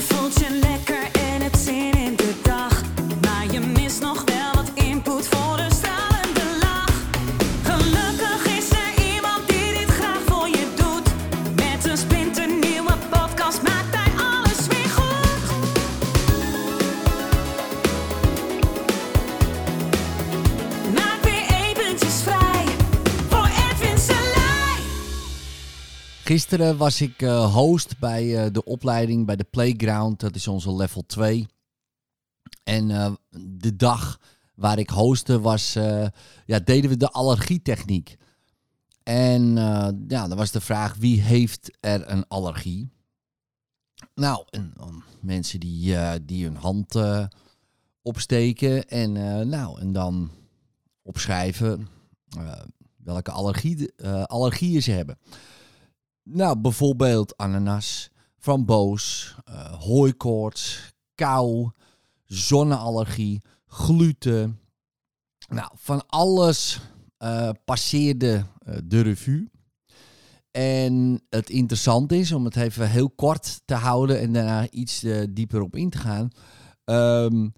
Je Gisteren was ik eh, host bij eh, de opleiding bij de Playground. Dat is onze level 2. En eh, de dag waar ik hostte was, ja, deden we de allergietechniek. En ja, dan was de vraag, wie heeft er een allergie? Nou, mensen die, die hun hand opsteken en, nou, en dan opschrijven welke allergie, allergieën ze hebben. Nou, bijvoorbeeld ananas, framboos, eh hooikoorts, kou, zonneallergie, gluten. Nou, van alles eh, passeerde eh, de revue. En het interessant is, om het even heel kort te houden en daarna iets dieper op in te gaan. Ehm,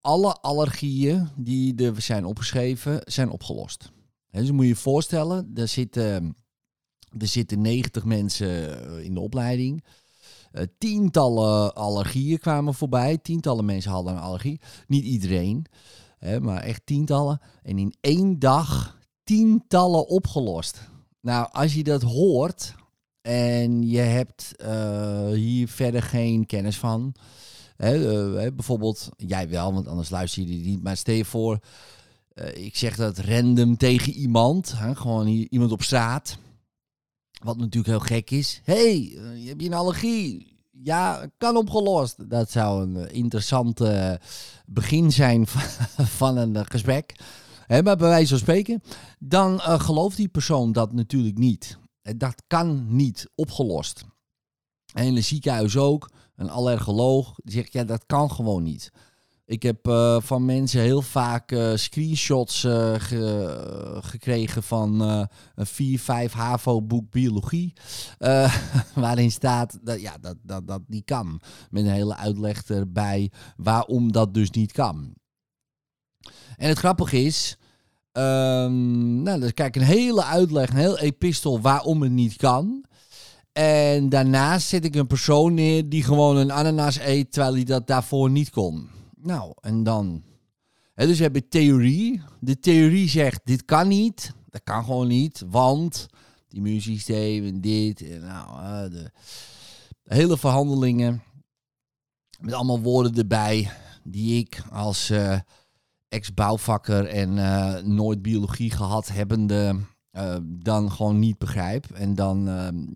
alle allergieën die er zijn opgeschreven, zijn opgelost. Hè, dus moet je je voorstellen, er zitten er zitten 90 mensen eh, in de opleiding. Eh, tientallen allergieën kwamen voorbij. Tientallen mensen hadden een allergie. Niet iedereen, hè, maar echt tientallen. En in één dag tientallen opgelost. Nou, als je dat hoort en je hebt eh, hier verder geen kennis van. Hè, bijvoorbeeld, jij wel, want anders luister je die niet. Maar stel je voor, ik zeg dat random tegen iemand. Hè, gewoon iemand op straat. Wat natuurlijk heel gek is. hey, eh, heb je een allergie? Ja, kan opgelost. Dat zou een eh, interessant eh, begin zijn van, een gesprek. Maar bij wijze van spreken, dan gelooft die persoon dat natuurlijk niet. Dat kan niet opgelost. En in een ziekenhuis ook, een allergoloog, die zegt ja, dat kan gewoon niet. Ik heb eh, van mensen heel vaak eh, screenshots eh, ge- gekregen van een 4-5 HAVO-boek biologie. waarin staat dat ja, dat, dat dat niet kan. Met een hele uitleg erbij waarom dat dus niet kan. En het grappige is. ehm nou, dan kijk een hele uitleg, een heel epistel waarom het niet kan. En daarnaast zet ik een persoon neer die gewoon een ananas eet terwijl hij dat daarvoor niet kon. Nou, en dan. Dus we hebben theorie. De theorie zegt: dit kan niet. Dat kan gewoon niet, want het immuunsysteem en dit. En nou, de hele verhandelingen. Met allemaal woorden erbij die ik als eh, ex-bouwvakker en eh, nooit biologie gehad hebbende eh, dan gewoon niet begrijp. En dan, ehm,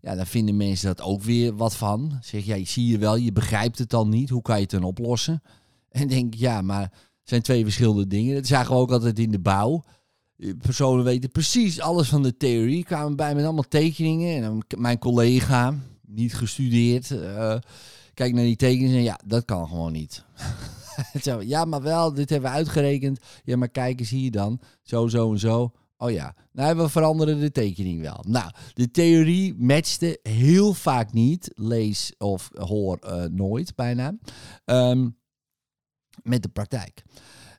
ja, dan vinden mensen dat ook weer wat van. Zeg jij, zie je wel, je begrijpt het dan niet. Hoe kan je het dan oplossen? En denk ja, maar het zijn twee verschillende dingen. Dat zagen we ook altijd in de bouw. Eh, Personen weten precies alles van de theorie. Kwamen bij met allemaal tekeningen. En dan mijn collega, niet gestudeerd, eh kijkt naar die tekeningen en ja, dat kan gewoon niet. Ja, maar wel, dit hebben we uitgerekend. Ja, maar kijk eens hier dan. Zo, zo en zo. Oh ja, nou we veranderen de tekening wel. Nou, de theorie matchte heel vaak niet. Lees of hoor eh, nooit bijna. Ehm, met de praktijk.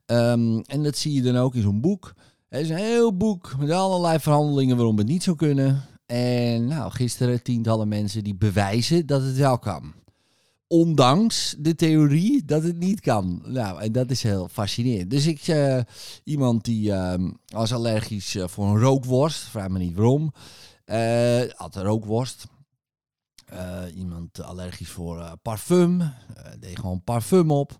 Ehm, en dat zie je dan ook in zo'n boek. Er is een heel boek met allerlei verhandelingen waarom het niet zou kunnen. En nou, gisteren tientallen mensen die bewijzen dat het wel kan. Ondanks de theorie dat het niet kan. Nou, en dat is heel fascinerend. Dus ik, eh, iemand die ehm, was allergisch eh, voor een rookworst, vraag me niet waarom, eh had een rookworst. Eh, iemand allergisch voor eh, parfum, eh, deed gewoon parfum op.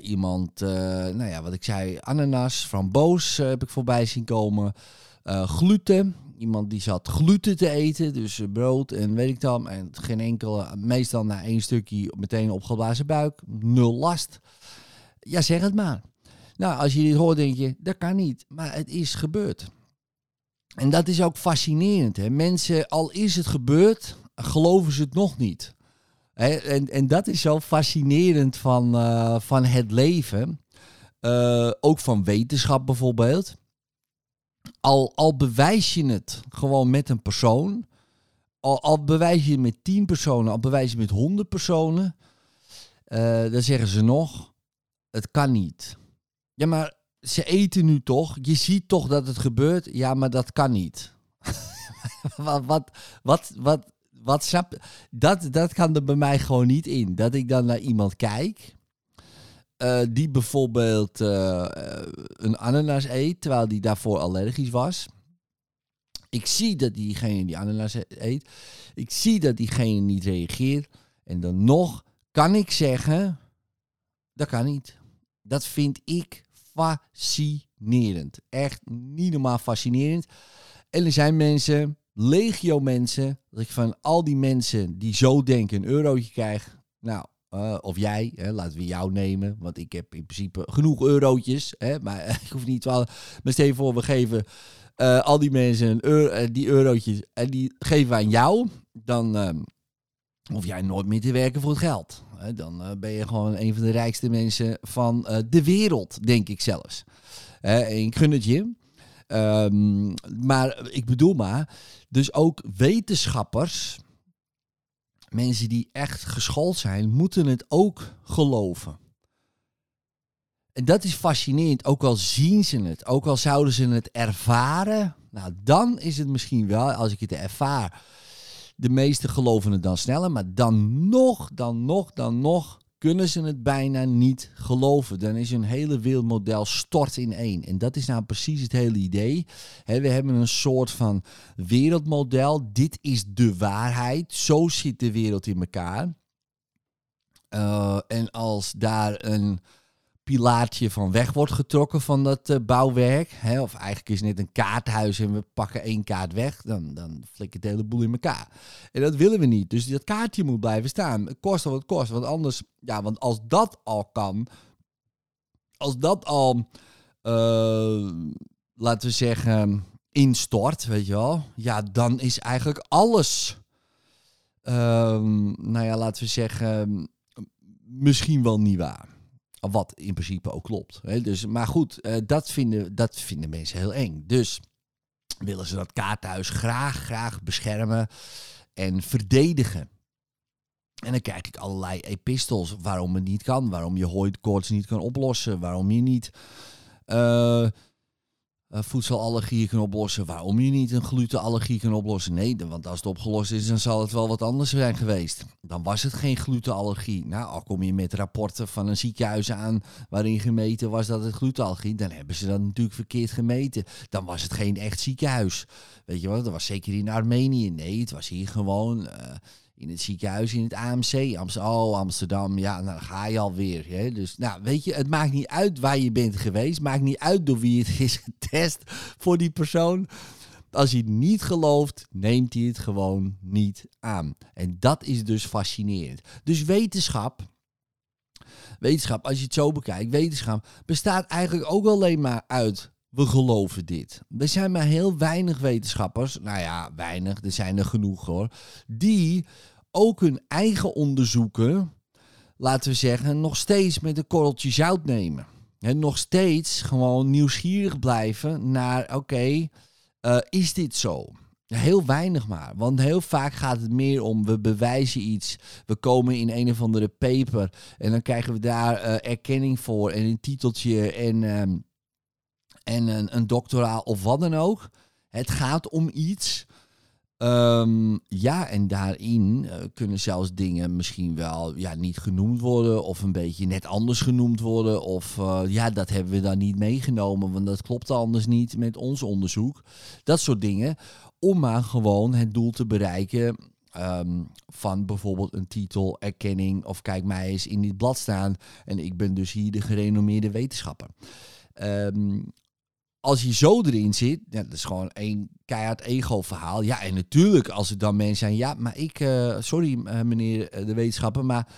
Iemand, nou ja, wat ik zei, ananas, framboos heb ik voorbij zien komen. Gluten, iemand die zat gluten te eten, dus brood en weet ik dan. En geen enkele, meestal na één stukje meteen opgeblazen buik, nul last. Ja, zeg het maar. Nou, als je dit hoort, denk je, dat kan niet. Maar het is gebeurd. En dat is ook fascinerend. Hè? Mensen, al is het gebeurd, geloven ze het nog niet. En, en dat is zo fascinerend van, eh, van het leven. Eh, ook van wetenschap bijvoorbeeld. Al, al bewijs je het gewoon met een persoon. al, al bewijs je het met 10 personen, al bewijs je het met 100 personen, eh, dan zeggen ze nog, het kan niet. Ja, maar ze eten nu toch? Je ziet toch dat het gebeurt? Ja, maar dat kan niet. wat, wat, wat, wat, wat snap dat, dat kan er bij mij gewoon niet in. Dat ik dan naar iemand kijk. eh, die bijvoorbeeld eh, eh, een ananas eet, terwijl die daarvoor allergisch was. Ik zie dat diegene die ananas eet. Ik zie dat diegene niet reageert. En dan nog kan ik zeggen, dat kan niet. Dat vind ik fascinerend. Echt niet normaal fascinerend. En er zijn mensen, legio mensen, dat ik van al die mensen die zo denken een eurotje krijg. Nou, eh, of jij, hè, laten we jou nemen. Want ik heb in principe genoeg eurotjes. Hè, maar ik hoef niet wel. Maar stel voor, we geven eh, al die mensen eh, die eurotjes. En die geven we aan jou. Dan ehm, hoef jij nooit meer te werken voor het geld. Dan ben je gewoon een van de rijkste mensen van de wereld, denk ik zelfs. En ik gun het je. Ehm, maar ik bedoel maar, dus ook wetenschappers, mensen die echt geschoold zijn, moeten het ook geloven. En dat is fascinerend, ook al zien ze het, ook al zouden ze het ervaren. Nou, dan is het misschien wel, als ik het ervaar, de meesten geloven het dan sneller, maar dan nog, dan nog, dan nog kunnen ze het bijna niet geloven. Dan is hun hele wereldmodel stort in één. En dat is nou precies het hele idee. Hè, we hebben een soort van wereldmodel. Dit is de waarheid. Zo zit de wereld in elkaar. Uh, en als daar een pilaartje van weg wordt getrokken van dat uh, bouwwerk. Hè, of eigenlijk is het net een kaarthuis en we pakken één kaart weg. Dan, dan flikkert de hele boel in elkaar. En dat willen we niet. Dus dat kaartje moet blijven staan. Het kost wat het kost. Want anders, ja, want als dat al kan. Als dat al, uh, laten we zeggen, instort, weet je wel. Ja, dan is eigenlijk alles, uh, nou ja, laten we zeggen, misschien wel niet waar. Wat in principe ook klopt. Hè? Dus, maar goed, uh, dat, vinden, dat vinden mensen heel eng. Dus willen ze dat kaarthuis graag, graag beschermen en verdedigen. En dan kijk ik allerlei epistels waarom het niet kan. Waarom je hooikoorts niet kan oplossen. Waarom je niet uh, voedselallergieën kan oplossen. Waarom je niet een glutenallergie kan oplossen. Nee, want als het opgelost is, dan zal het wel wat anders zijn geweest. Dan was het geen glutenallergie. Nou, al kom je met rapporten van een ziekenhuis aan waarin gemeten was dat het glutenallergie. Dan hebben ze dat natuurlijk verkeerd gemeten. Dan was het geen echt ziekenhuis. Weet je wat, dat was zeker in Armenië. Nee, het was hier gewoon... Uh, in het ziekenhuis in het AMC. Amsterdam, oh, Amsterdam, ja, nou, dan ga je alweer. Hè? Dus, nou, weet je, het maakt niet uit waar je bent geweest. maakt niet uit door wie het is getest voor die persoon. Als hij het niet gelooft, neemt hij het gewoon niet aan. En dat is dus fascinerend. Dus wetenschap, wetenschap, als je het zo bekijkt, wetenschap bestaat eigenlijk ook alleen maar uit we geloven dit. Er zijn maar heel weinig wetenschappers, nou ja, weinig, er zijn er genoeg hoor, die ook hun eigen onderzoeken, laten we zeggen, nog steeds met een korreltje zout nemen. En nog steeds gewoon nieuwsgierig blijven naar, oké, uh, is dit zo? Heel weinig maar. Want heel vaak gaat het meer om we bewijzen iets. We komen in een of andere paper. En dan krijgen we daar uh, erkenning voor. En een titeltje. En, um, en een, een doctoraal of wat dan ook. Het gaat om iets. Um, ja, en daarin uh, kunnen zelfs dingen misschien wel ja, niet genoemd worden. Of een beetje net anders genoemd worden. Of uh, ja, dat hebben we dan niet meegenomen. Want dat klopt anders niet met ons onderzoek. Dat soort dingen. Om maar gewoon het doel te bereiken. Um, van bijvoorbeeld een titel, erkenning. Of kijk mij eens in dit blad staan. En ik ben dus hier de gerenommeerde wetenschapper. Um, als je zo erin zit, dat is gewoon één keihard ego-verhaal. Ja, en natuurlijk als er dan mensen zijn, ja, maar ik, uh, sorry uh, meneer de wetenschapper, maar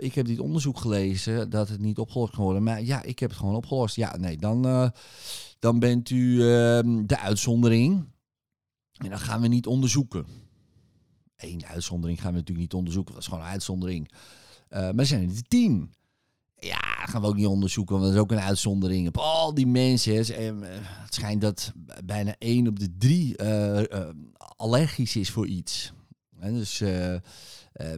ik heb dit onderzoek gelezen dat het niet opgelost kan worden. Maar ja, ik heb het gewoon opgelost. Ja, nee, dan, dan bent u ehm, de uitzondering. En dan gaan we niet onderzoeken. Eén uitzondering gaan we natuurlijk niet onderzoeken, dat is gewoon een uitzondering. maar zijn er tien. Ja, gaan we ook niet onderzoeken, want dat is ook een uitzondering. Op al die mensen, eh, het schijnt dat bijna één op de drie eh, eh, allergisch is voor iets. En dus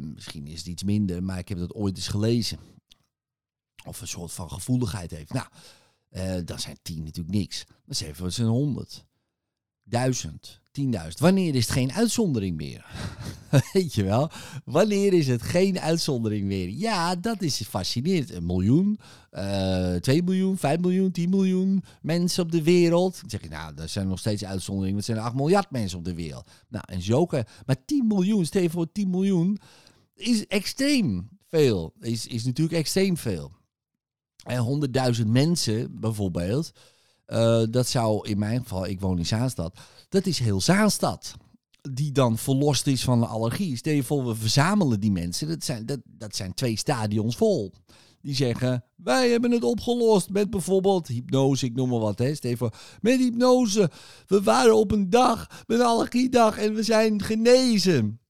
misschien is het iets minder, maar ik heb dat ooit eens gelezen. Of een soort van gevoeligheid heeft. Nou, dan zijn tien natuurlijk niks. Zeggen we, het zijn honderd. Duizend. Tienduizend. Wanneer is het geen uitzondering meer? Weet je wel? Wanneer is het geen uitzondering meer? Ja, dat is fascinerend. Een miljoen, eh 2 miljoen, 5 miljoen, 10 miljoen mensen op de wereld. Dan zeg je, nou, dat zijn nog steeds uitzonderingen. want Er zijn 8 miljard mensen op de wereld. Nou, en kan Maar 10 miljoen, stel voor 10 miljoen, is extreem veel. Is, is natuurlijk extreem veel. En 100.000 mensen bijvoorbeeld, eh, dat zou in mijn geval, ik woon in Zaanstad, dat is heel Zaanstad. Die dan verlost is van de allergie. Stel je voor, we verzamelen die mensen. Dat zijn, dat, dat zijn twee stadions vol. Die zeggen, wij hebben het opgelost met bijvoorbeeld hypnose, ik noem maar wat. Hè. Voor, met hypnose. We waren op een dag, met een allergiedag en we zijn genezen.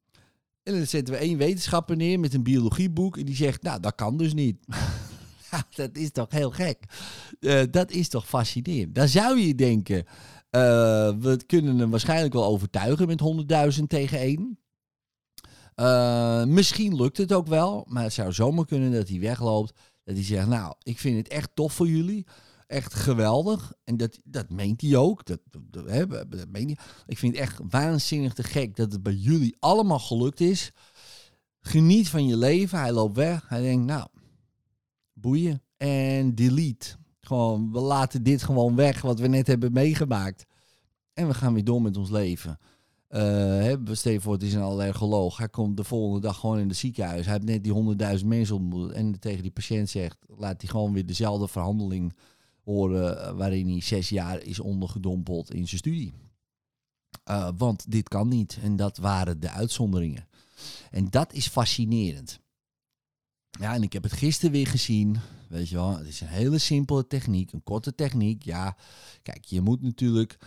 En dan zetten we één wetenschapper neer met een biologieboek. En die zegt, nou, dat kan dus niet. Dat is toch heel gek. Eh, dat is toch fascinerend. Dan zou je denken, eh, we kunnen hem waarschijnlijk wel overtuigen met 100.000 tegen 1. Eh, misschien lukt het ook wel, maar het zou zomaar kunnen dat hij wegloopt. Dat hij zegt, nou, ik vind het echt tof voor jullie. Echt geweldig. En dat, dat meent hij ook. Dat, dat, hè, dat meent hij. Ik vind het echt waanzinnig te gek dat het bij jullie allemaal gelukt is. Geniet van je leven. Hij loopt weg. Hij denkt, nou, boeien en delete. Gewoon, we laten dit gewoon weg wat we net hebben meegemaakt. En we gaan weer door met ons leven. Uh, je voor, het is een allergoloog. Hij komt de volgende dag gewoon in het ziekenhuis. Hij heeft net die honderdduizend mensen ontmoet. En tegen die patiënt zegt, laat hij gewoon weer dezelfde verhandeling horen... eh, waarin hij zes jaar is ondergedompeld in zijn studie. Uh, want dit kan niet. En dat waren de uitzonderingen. En dat is fascinerend. Ja, en ik heb het gisteren weer gezien. Weet je wel, het is een hele simpele techniek, een korte techniek. Ja, kijk, je moet natuurlijk.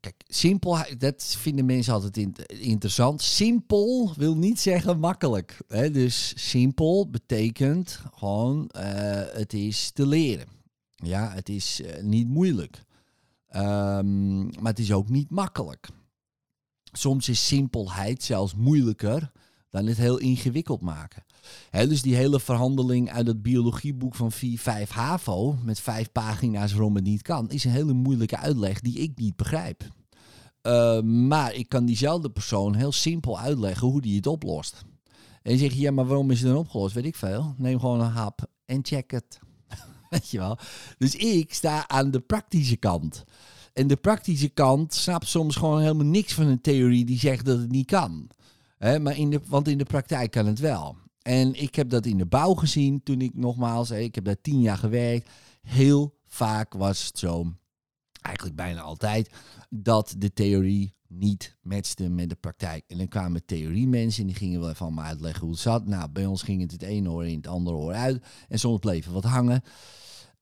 Kijk, simpel, dat vinden mensen altijd in, interessant. Simpel wil niet zeggen makkelijk. Dus simpel betekent gewoon, uh, het is te leren. Ja, het is uh, niet moeilijk. Um, maar het is ook niet makkelijk. Soms is simpelheid zelfs moeilijker dan het heel ingewikkeld maken. Dus die hele verhandeling uit het biologieboek van 4, 5 HAVO, met vijf pagina's waarom het niet kan, is een hele moeilijke uitleg die ik niet begrijp. Uh, maar ik kan diezelfde persoon heel simpel uitleggen hoe die het oplost. En je ja, maar waarom is het dan opgelost? Weet ik veel. Neem gewoon een hap en check het. Weet je wel? Dus ik sta aan de praktische kant. En de praktische kant snapt soms gewoon helemaal niks van een theorie die zegt dat het niet kan. He, maar in de, want in de praktijk kan het wel. En ik heb dat in de bouw gezien toen ik nogmaals, ik heb daar tien jaar gewerkt. Heel vaak was het zo, eigenlijk bijna altijd, dat de theorie niet matchte met de praktijk. En dan kwamen theoriemensen en die gingen wel even allemaal uitleggen hoe het zat. Nou, bij ons ging het het ene oor in het andere oor uit. En soms bleven wat hangen.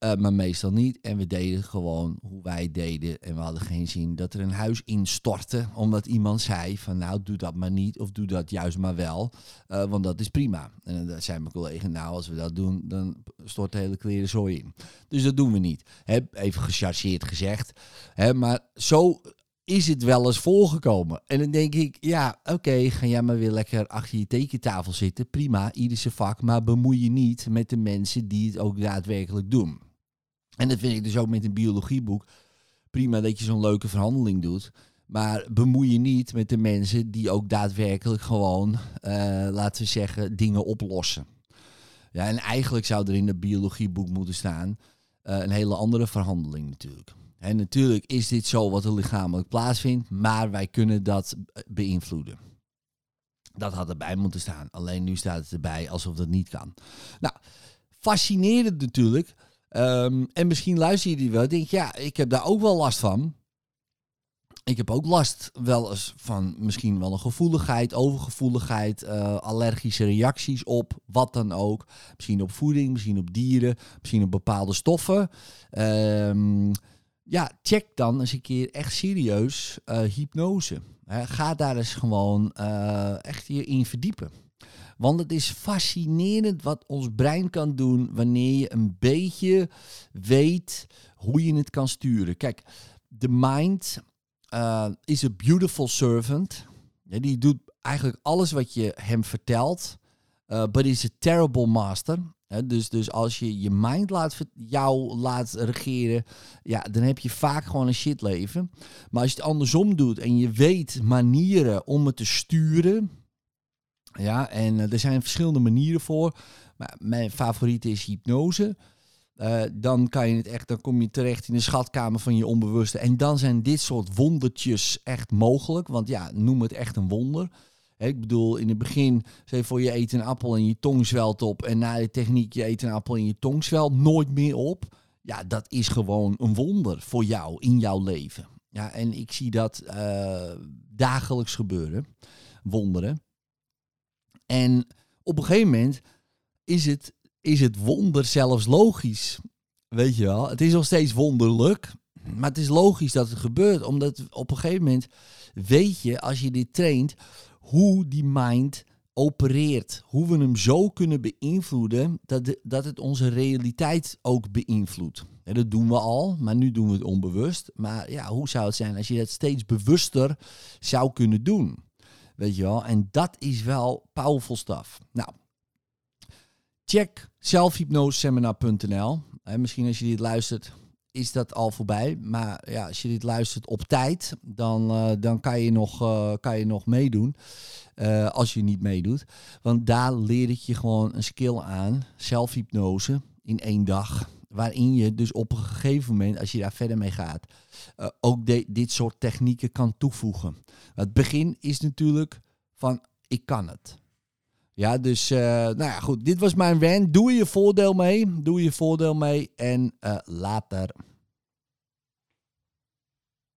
Uh, maar meestal niet. En we deden gewoon hoe wij deden. En we hadden geen zin dat er een huis instortte. Omdat iemand zei van nou doe dat maar niet. Of doe dat juist maar wel. Uh, want dat is prima. En dan zei mijn collega nou als we dat doen dan stort de hele kleren zooi in. Dus dat doen we niet. He, even gechargeerd gezegd. He, maar zo is het wel eens voorgekomen. En dan denk ik, ja, oké, ga jij maar weer lekker achter je tekentafel zitten. Prima, ieder vak. Maar bemoei je niet met de mensen die het ook daadwerkelijk doen. En dat vind ik dus ook met een biologieboek. Prima dat je zo'n leuke verhandeling doet. Maar bemoei je niet met de mensen die ook daadwerkelijk gewoon, uh, laten we zeggen, dingen oplossen. Ja, en eigenlijk zou er in het biologieboek moeten staan uh, een hele andere verhandeling natuurlijk. En natuurlijk is dit zo wat er lichamelijk plaatsvindt, maar wij kunnen dat beïnvloeden. Dat had erbij moeten staan. Alleen nu staat het erbij alsof dat niet kan. Nou, fascinerend natuurlijk. Um, en misschien luister je die wel. Denk ja, ik heb daar ook wel last van. Ik heb ook last wel eens van misschien wel een gevoeligheid, overgevoeligheid, uh, allergische reacties op wat dan ook. Misschien op voeding, misschien op dieren, misschien op bepaalde stoffen. Um, ja, check dan eens een keer echt serieus uh, hypnose. Ga daar eens gewoon uh, echt hierin verdiepen. Want het is fascinerend wat ons brein kan doen wanneer je een beetje weet hoe je het kan sturen. Kijk, de mind uh, is a beautiful servant. Die doet eigenlijk alles wat je hem vertelt, uh, but is a terrible master. dus, dus als je je mind laat, jou laat regeren, ja, dan heb je vaak gewoon een shit leven. Maar als je het andersom doet en je weet manieren om het te sturen, ja, en uh, er zijn verschillende manieren voor. Maar mijn favoriete is hypnose. Uh, dan kan je het echt, dan kom je terecht in de schatkamer van je onbewuste. En dan zijn dit soort wondertjes echt mogelijk. Want ja, noem het echt een wonder. ik bedoel, in het begin, zeg voor je eet een appel en je tong zwelt op. En na de techniek, je eet een appel en je tong zwelt nooit meer op. Ja, dat is gewoon een wonder voor jou in jouw leven. Ja, en ik zie dat uh, dagelijks gebeuren. Wonderen. En op een gegeven moment is het, is het wonder zelfs logisch. Weet je wel, het is nog steeds wonderlijk, maar het is logisch dat het gebeurt. Omdat op een gegeven moment weet je, als je dit traint, hoe die mind opereert. Hoe we hem zo kunnen beïnvloeden dat, dat het onze realiteit ook beïnvloedt. dat doen we al, maar nu doen we het onbewust. Maar ja, hoe zou het zijn als je dat steeds bewuster zou kunnen doen? Weet je wel? En dat is wel powerful stuff. Nou, check zelfhypnoseseminar.nl. Misschien als je dit luistert, is dat al voorbij. Maar ja, als je dit luistert op tijd, dan, uh, dan kan, je nog, uh, kan je nog meedoen. Uh, als je niet meedoet. Want daar leer ik je gewoon een skill aan. Zelfhypnose in één dag. Waarin je dus op een gegeven moment, als je daar verder mee gaat, ook dit soort technieken kan toevoegen. Het begin is natuurlijk van ik kan het. Ja, dus uh, nou ja, goed. Dit was mijn rant. Doe je voordeel mee. Doe je voordeel mee. En uh, later.